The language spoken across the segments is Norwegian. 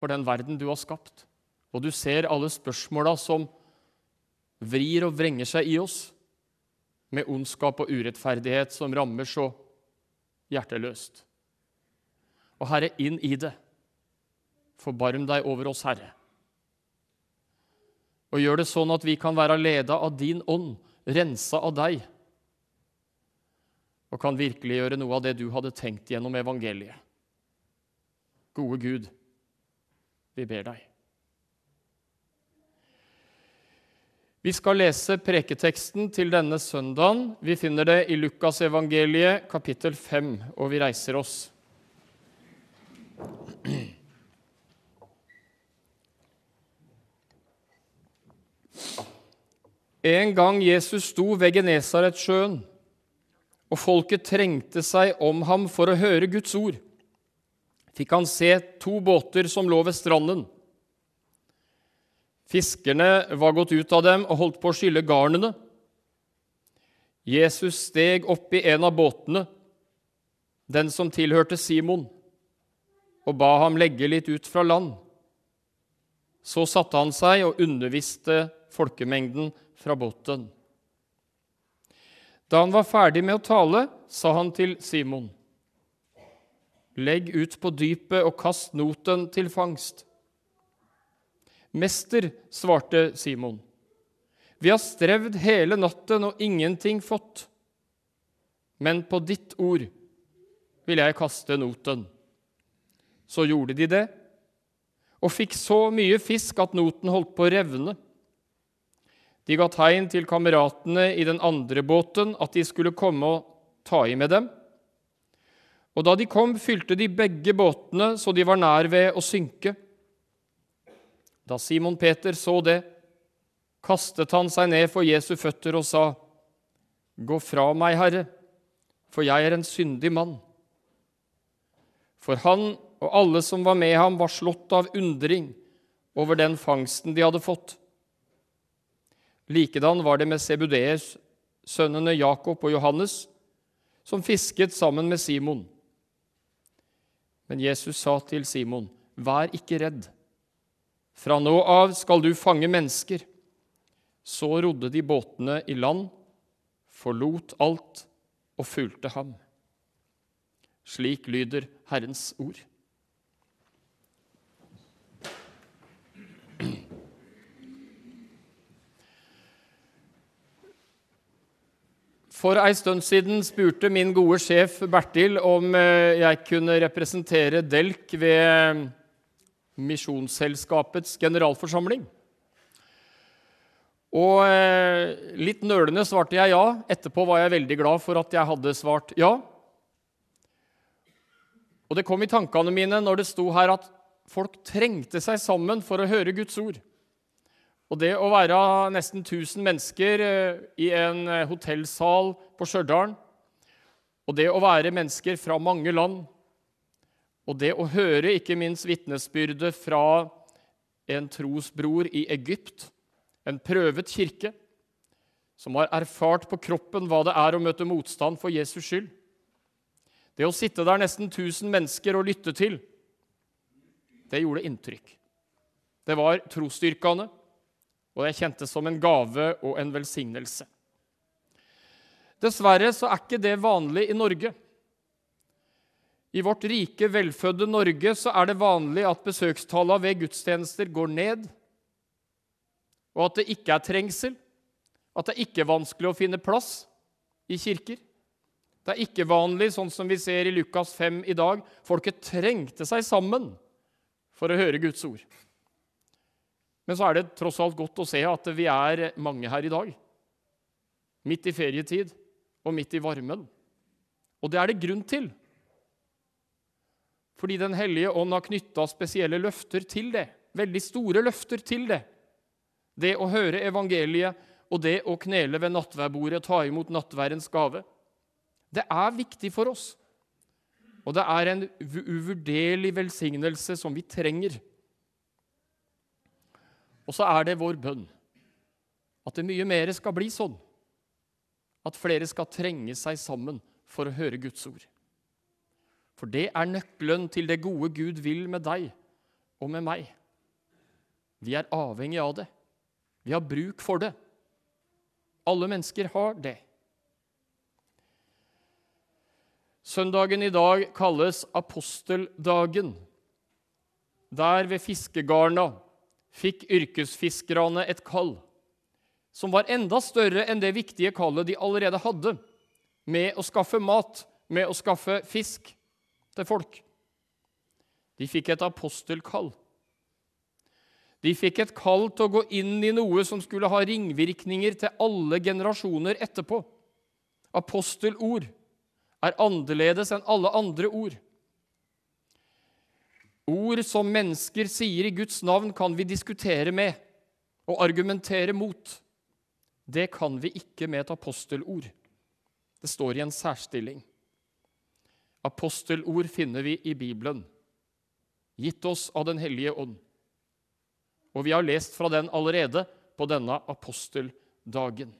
for den verden du har skapt. Og du ser alle spørsmåla som vrir og vrenger seg i oss, med ondskap og urettferdighet som rammer så hjerteløst. Og Herre, inn i det. Forbarm deg over oss, Herre. Og gjør det sånn at vi kan være leda av din ånd, rensa av deg, og kan virkeliggjøre noe av det du hadde tenkt gjennom evangeliet. Gode Gud, vi ber deg. Vi skal lese preketeksten til denne søndagen. Vi finner det i Lukasevangeliet kapittel 5, og vi reiser oss. En gang Jesus sto ved Genesaretsjøen, og folket trengte seg om ham for å høre Guds ord, fikk han se to båter som lå ved stranden. Fiskerne var gått ut av dem og holdt på å skylle garnene. Jesus steg opp i en av båtene, den som tilhørte Simon, og ba ham legge litt ut fra land. Så satte han seg og underviste folkemengden fra båten. Da han var ferdig med å tale, sa han til Simon.: Legg ut på dypet og kast noten til fangst. Mester, svarte Simon, vi har strevd hele natten og ingenting fått. Men på ditt ord vil jeg kaste noten. Så gjorde de det, og fikk så mye fisk at noten holdt på å revne. De ga tegn til kameratene i den andre båten at de skulle komme og ta i med dem. Og da de kom, fylte de begge båtene så de var nær ved å synke. Da Simon Peter så det, kastet han seg ned for Jesu føtter og sa, Gå fra meg, Herre, for jeg er en syndig mann. For han og alle som var med ham, var slått av undring over den fangsten de hadde fått. Likedan var det med Sebudeus, sønnene Jakob og Johannes, som fisket sammen med Simon. Men Jesus sa til Simon, 'Vær ikke redd. Fra nå av skal du fange mennesker.' Så rodde de båtene i land, forlot alt og fulgte ham. Slik lyder Herrens ord. For ei stund siden spurte min gode sjef Bertil om eh, jeg kunne representere Delk ved Misjonsselskapets generalforsamling. Og eh, litt nølende svarte jeg ja. Etterpå var jeg veldig glad for at jeg hadde svart ja. Og det kom i tankene mine når det sto her at folk trengte seg sammen for å høre Guds ord. Og det å være nesten 1000 mennesker eh, i en eh, hotellsal på Stjørdal, og det å være mennesker fra mange land, og det å høre ikke minst vitnesbyrdet fra en trosbror i Egypt, en prøvet kirke, som har erfart på kroppen hva det er å møte motstand for Jesus skyld. Det å sitte der nesten 1000 mennesker og lytte til, det gjorde inntrykk. Det var trosstyrkende og jeg kjente som en gave og en velsignelse. Dessverre så er ikke det vanlig i Norge. I vårt rike, velfødde Norge så er det vanlig at besøkstallene ved gudstjenester går ned, og at det ikke er trengsel, at det ikke er vanskelig å finne plass i kirker. Det er ikke vanlig, sånn som vi ser i Lukas 5 i dag. Folket trengte seg sammen for å høre Guds ord. Men så er det tross alt godt å se at vi er mange her i dag. Midt i ferietid og midt i varmen. Og det er det grunn til. Fordi Den hellige ånd har knytta spesielle løfter til det. Veldig store løfter til det. Det å høre evangeliet og det å knele ved nattværbordet, ta imot nattværens gave. Det er viktig for oss. Og det er en uvurderlig velsignelse som vi trenger. Og så er det vår bønn at det mye mer skal bli sånn. At flere skal trenge seg sammen for å høre Guds ord. For det er nøkkelen til det gode Gud vil med deg og med meg. Vi er avhengig av det. Vi har bruk for det. Alle mennesker har det. Søndagen i dag kalles aposteldagen. Der ved fiskegarna fikk yrkesfiskerne et kall som var enda større enn det viktige kallet de allerede hadde med å skaffe mat, med å skaffe fisk til folk. De fikk et apostelkall. De fikk et kall til å gå inn i noe som skulle ha ringvirkninger til alle generasjoner etterpå. Apostelord er annerledes enn alle andre ord. Ord som mennesker sier i Guds navn, kan vi diskutere med og argumentere mot. Det kan vi ikke med et apostelord. Det står i en særstilling. Apostelord finner vi i Bibelen, gitt oss av Den hellige ånd. Og vi har lest fra den allerede på denne aposteldagen.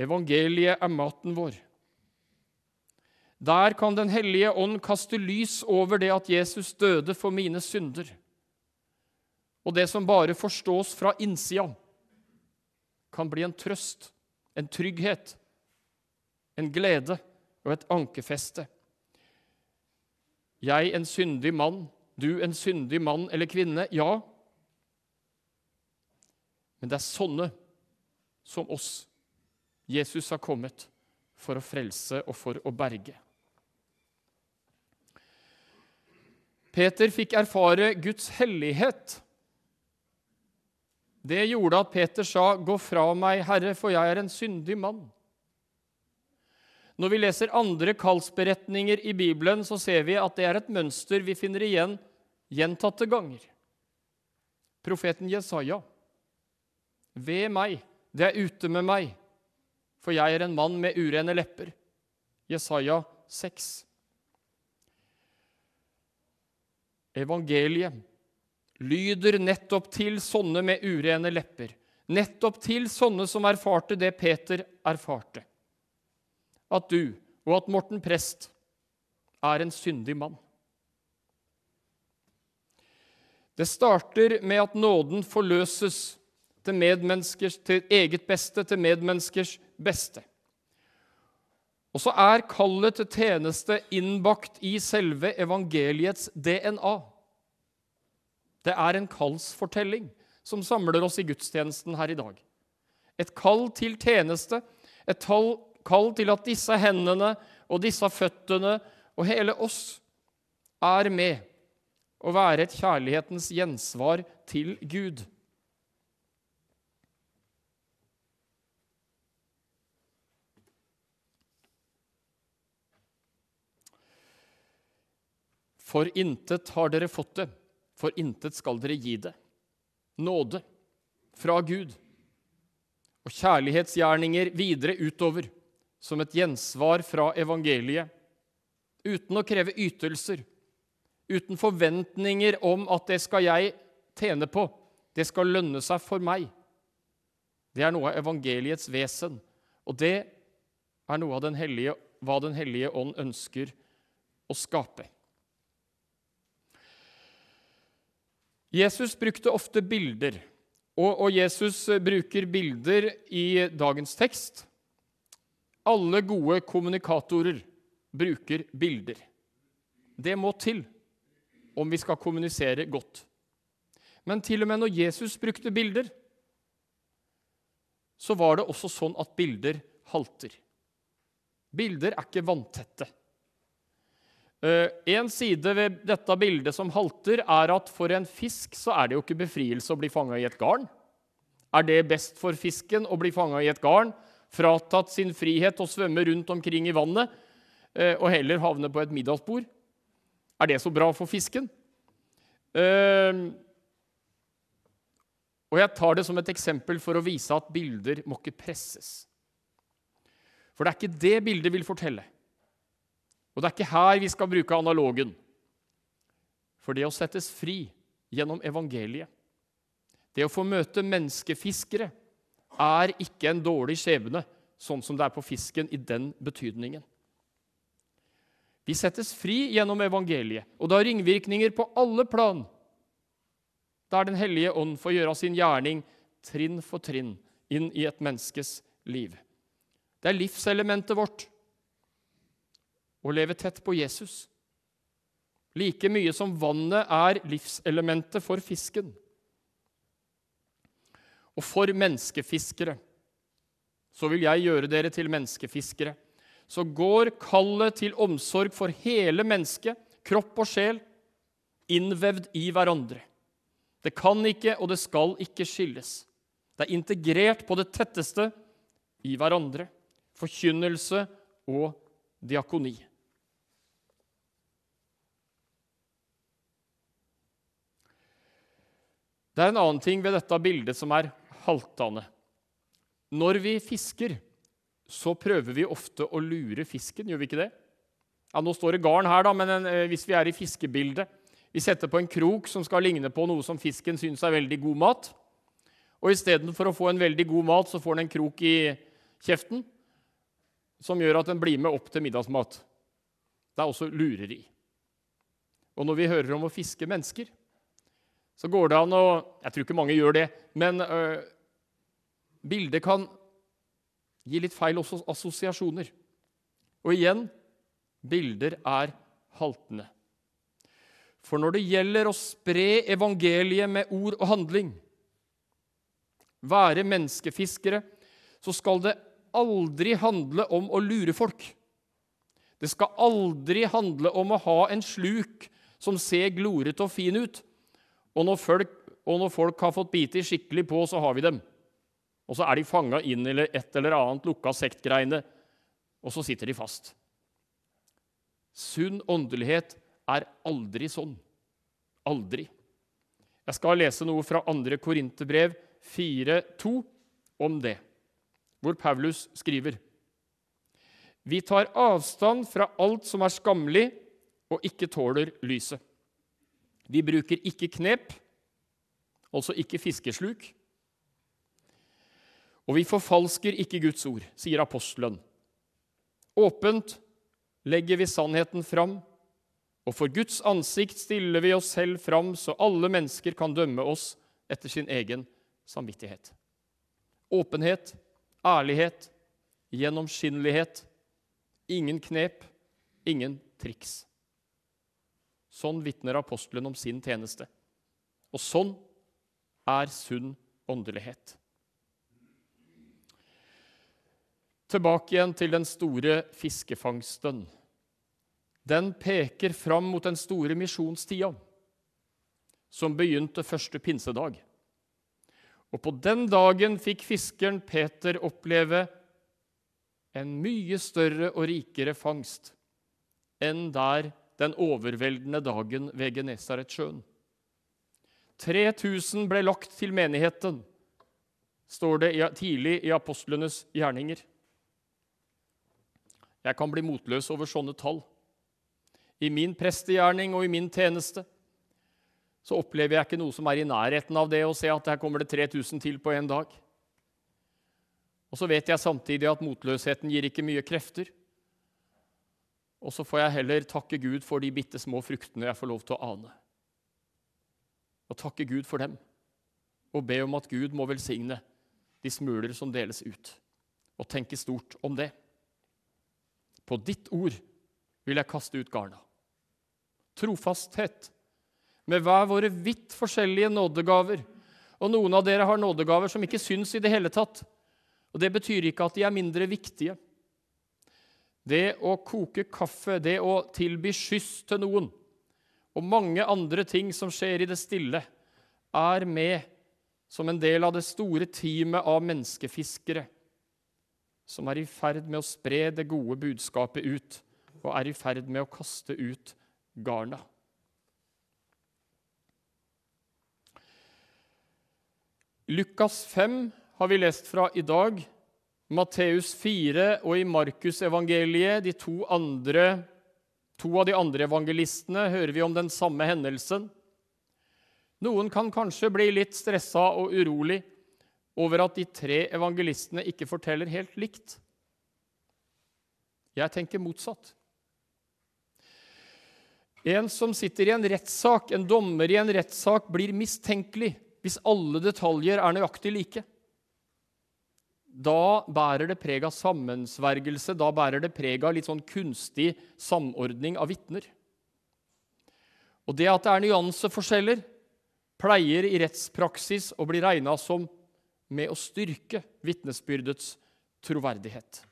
Evangeliet er maten vår. Der kan Den hellige ånd kaste lys over det at Jesus døde for mine synder, og det som bare forstås fra innsida, kan bli en trøst, en trygghet, en glede og et ankefeste. Jeg, en syndig mann, du, en syndig mann eller kvinne, ja. Men det er sånne som oss Jesus har kommet for å frelse og for å berge. Peter fikk erfare Guds hellighet. Det gjorde at Peter sa, 'Gå fra meg, Herre, for jeg er en syndig mann'. Når vi leser andre kallsberetninger i Bibelen, så ser vi at det er et mønster vi finner igjen gjentatte ganger. Profeten Jesaja. Ved meg, det er ute med meg, for jeg er en mann med urene lepper. Jesaja 6. Evangeliet lyder nettopp til sånne med urene lepper, nettopp til sånne som erfarte det Peter erfarte at du og at Morten Prest er en syndig mann. Det starter med at nåden forløses til, til eget beste, til medmenneskers beste. Og så er kallet til tjeneste innbakt i selve evangeliets DNA. Det er en kallsfortelling som samler oss i gudstjenesten her i dag. Et kall til tjeneste, et kall til at disse hendene og disse føttene og hele oss er med å være et kjærlighetens gjensvar til Gud. For intet har dere fått det, for intet skal dere gi det. Nåde fra Gud og kjærlighetsgjerninger videre utover som et gjensvar fra evangeliet, uten å kreve ytelser, uten forventninger om at det skal jeg tjene på, det skal lønne seg for meg. Det er noe av evangeliets vesen, og det er noe av den hellige, hva Den hellige ånd ønsker å skape. Jesus brukte ofte bilder, og, og Jesus bruker bilder i dagens tekst. Alle gode kommunikatorer bruker bilder. Det må til om vi skal kommunisere godt. Men til og med når Jesus brukte bilder, så var det også sånn at bilder halter. Bilder er ikke vanntette. Eh, en side ved dette bildet som halter, er at for en fisk så er det jo ikke befrielse å bli fanga i et garn. Er det best for fisken å bli fanga i et garn fratatt sin frihet og svømme rundt omkring i vannet eh, og heller havne på et middagsbord. Er det så bra for fisken? Ehm, og jeg tar det som et eksempel for å vise at bilder må ikke presses. For det er ikke det bildet vil fortelle. Og det er ikke her vi skal bruke analogen. For det å settes fri gjennom evangeliet, det å få møte menneskefiskere, er ikke en dårlig skjebne, sånn som det er på fisken i den betydningen. Vi settes fri gjennom evangeliet, og det har ringvirkninger på alle plan. Der Den hellige ånd får gjøre sin gjerning trinn for trinn inn i et menneskes liv. Det er livselementet vårt å leve tett på Jesus. Like mye som vannet er livselementet for fisken. Og for menneskefiskere så vil jeg gjøre dere til menneskefiskere. Så går kallet til omsorg for hele mennesket, kropp og sjel, innvevd i hverandre. Det kan ikke og det skal ikke skilles. Det er integrert på det tetteste i hverandre. Forkynnelse og diakoni. Det er en annen ting ved dette bildet som er haltende. Når vi fisker, så prøver vi ofte å lure fisken, gjør vi ikke det? Ja, Nå står det garn her, da, men en, eh, hvis vi er i fiskebildet Vi setter på en krok som skal ligne på noe som fisken syns er veldig god mat. Og istedenfor å få en veldig god mat, så får den en krok i kjeften som gjør at den blir med opp til middagsmat. Det er også lureri. Og når vi hører om å fiske mennesker, så går det an å Jeg tror ikke mange gjør det, men øh, bildet kan gi litt feil assosiasjoner. Og igjen bilder er haltende. For når det gjelder å spre evangeliet med ord og handling, være menneskefiskere, så skal det aldri handle om å lure folk. Det skal aldri handle om å ha en sluk som ser glorete og fin ut. Og når, folk, og når folk har fått bite skikkelig på, så har vi dem. Og så er de fanga inn i et eller annet lukka sektgreiene, og så sitter de fast. Sunn åndelighet er aldri sånn. Aldri. Jeg skal lese noe fra 2. Korinterbrev 4,2 om det, hvor Paulus skriver Vi tar avstand fra alt som er skammelig og ikke tåler lyset. Vi bruker ikke knep, altså ikke fiskesluk, og vi forfalsker ikke Guds ord, sier apostelen. Åpent legger vi sannheten fram, og for Guds ansikt stiller vi oss selv fram, så alle mennesker kan dømme oss etter sin egen samvittighet. Åpenhet, ærlighet, gjennomskinnelighet. Ingen knep, ingen triks. Sånn vitner apostelen om sin tjeneste. Og sånn er sunn åndelighet. Tilbake igjen til den store fiskefangsten. Den peker fram mot den store misjonstida, som begynte første pinsedag. Og på den dagen fikk fiskeren Peter oppleve en mye større og rikere fangst enn der den overveldende dagen ved Genesaretsjøen. 3000 ble lagt til menigheten, står det tidlig i apostlenes gjerninger. Jeg kan bli motløs over sånne tall. I min prestegjerning og i min tjeneste så opplever jeg ikke noe som er i nærheten av det å se at her kommer det 3000 til på én dag. Og så vet jeg samtidig at motløsheten gir ikke mye krefter. Og så får jeg heller takke Gud for de bitte små fruktene jeg får lov til å ane. Og takke Gud for dem. Og be om at Gud må velsigne de smuler som deles ut. Og tenke stort om det. På ditt ord vil jeg kaste ut garna. Trofasthet med hver våre vidt forskjellige nådegaver. Og noen av dere har nådegaver som ikke syns i det hele tatt. Og det betyr ikke at de er mindre viktige. Det å koke kaffe, det å tilby skyss til noen og mange andre ting som skjer i det stille, er med som en del av det store teamet av menneskefiskere som er i ferd med å spre det gode budskapet ut, og er i ferd med å kaste ut garna. Lukas 5 har vi lest fra i dag. Matteus 4 og i Markusevangeliet, de to, andre, to av de andre evangelistene, hører vi om den samme hendelsen. Noen kan kanskje bli litt stressa og urolig over at de tre evangelistene ikke forteller helt likt. Jeg tenker motsatt. En som sitter i en rettssak, en dommer i en rettssak, blir mistenkelig hvis alle detaljer er nøyaktig like. Da bærer det preg av sammensvergelse, da bærer det preg av litt sånn kunstig samordning av vitner. Og det at det er nyanseforskjeller, pleier i rettspraksis å bli regna som med å styrke vitnesbyrdets troverdighet.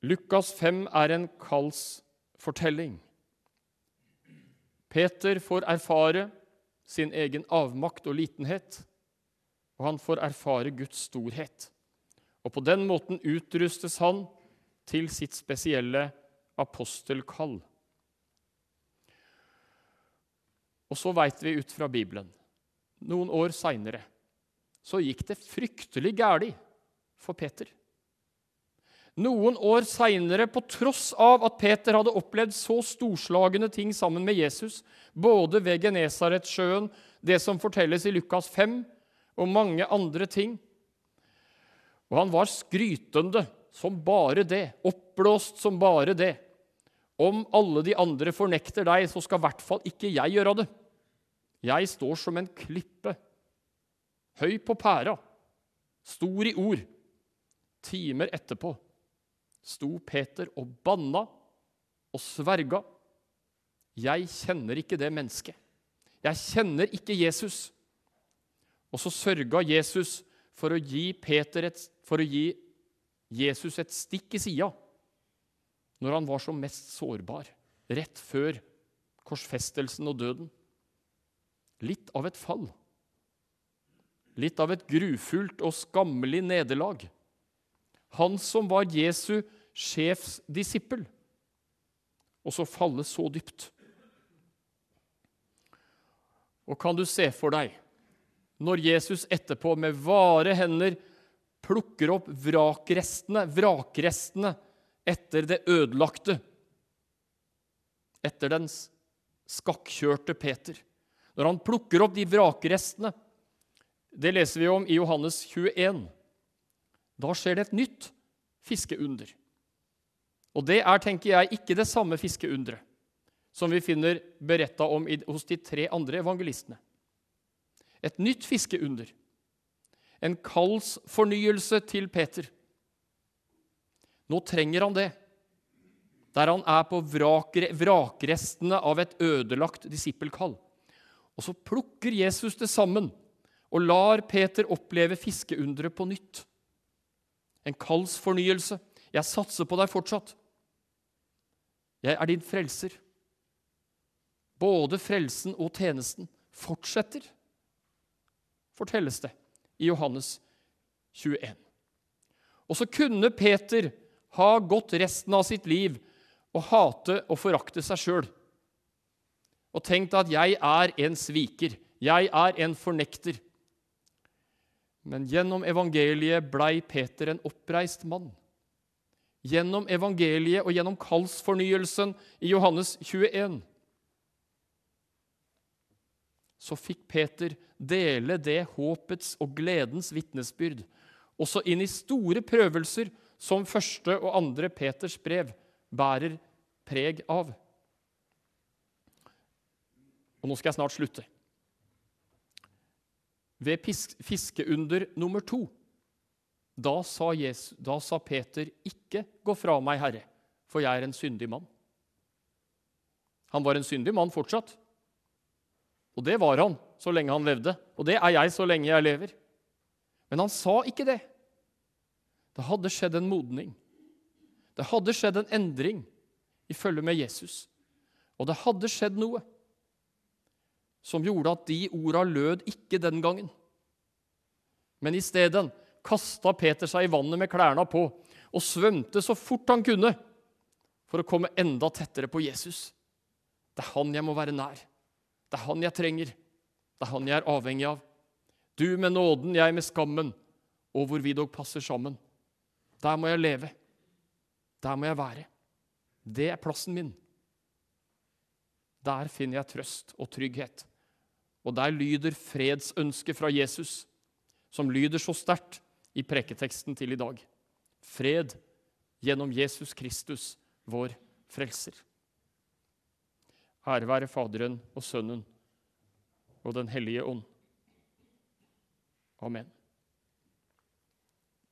Lukas 5 er en kallsfortelling. Peter får erfare sin egen avmakt og litenhet, og han får erfare Guds storhet. Og på den måten utrustes han til sitt spesielle apostelkall. Og så veit vi ut fra Bibelen noen år seinere så gikk det fryktelig gæli for Peter. Noen år seinere, på tross av at Peter hadde opplevd så storslagne ting sammen med Jesus, både ved Genesaretsjøen, det som fortelles i Lukas 5, og mange andre ting Og han var skrytende som bare det, oppblåst som bare det. Om alle de andre fornekter deg, så skal i hvert fall ikke jeg gjøre det. Jeg står som en klippe, høy på pæra, stor i ord. Timer etterpå sto Peter og banna og sverga. Jeg kjenner ikke det mennesket. Jeg kjenner ikke Jesus. Og så sørga Jesus for å gi, et, for å gi Jesus et stikk i sida når han var som mest sårbar, rett før korsfestelsen og døden. Litt av et fall. Litt av et grufullt og skammelig nederlag. Han som var Jesu sjefsdisippel, og så falle så dypt. Og kan du se for deg, når Jesus etterpå med vare hender plukker opp vrakrestene, vrakrestene etter det ødelagte, etter den skakkjørte Peter. Når han plukker opp de vrakrestene, det leser vi om i Johannes 21. Da skjer det et nytt fiskeunder. Og det er, tenker jeg, ikke det samme fiskeunderet som vi finner beretta om hos de tre andre evangelistene. Et nytt fiskeunder. En kallsfornyelse til Peter. Nå trenger han det. Der han er på vrakrestene av et ødelagt disippelkall. Og så plukker Jesus det sammen og lar Peter oppleve fiskeunderet på nytt en kallsfornyelse. Jeg satser på deg fortsatt. Jeg er din frelser. Både frelsen og tjenesten fortsetter, fortelles det i Johannes 21. Og så kunne Peter ha gått resten av sitt liv og hate og forakte seg sjøl. Og tenkt at 'jeg er en sviker', 'jeg er en fornekter'. Men gjennom evangeliet blei Peter en oppreist mann. Gjennom evangeliet og gjennom kallsfornyelsen i Johannes 21 så fikk Peter dele det håpets og gledens vitnesbyrd også inn i store prøvelser som første og andre Peters brev bærer preg av. Og nå skal jeg snart slutte ved fiskeunder nummer to. Da sa, Jesus, da sa Peter, 'Ikke gå fra meg, Herre, for jeg er en syndig mann'. Han var en syndig mann fortsatt. Og det var han så lenge han levde, og det er jeg så lenge jeg lever. Men han sa ikke det. Det hadde skjedd en modning. Det hadde skjedd en endring i følge med Jesus. Og det hadde skjedd noe som gjorde at de orda lød ikke den gangen. Men i stedet kasta Peter seg i vannet med klærne på og svømte så fort han kunne for å komme enda tettere på Jesus. Det er han jeg må være nær. Det er han jeg trenger. Det er han jeg er avhengig av. Du med nåden, jeg med skammen, og hvor vi dog passer sammen. Der må jeg leve. Der må jeg være. Det er plassen min. Der finner jeg trøst og trygghet. Og der lyder fredsønsket fra Jesus, som lyder så sterkt i preketeksten til i dag. Fred gjennom Jesus Kristus, vår frelser. Ære være Faderen og Sønnen og Den hellige ånd. Amen.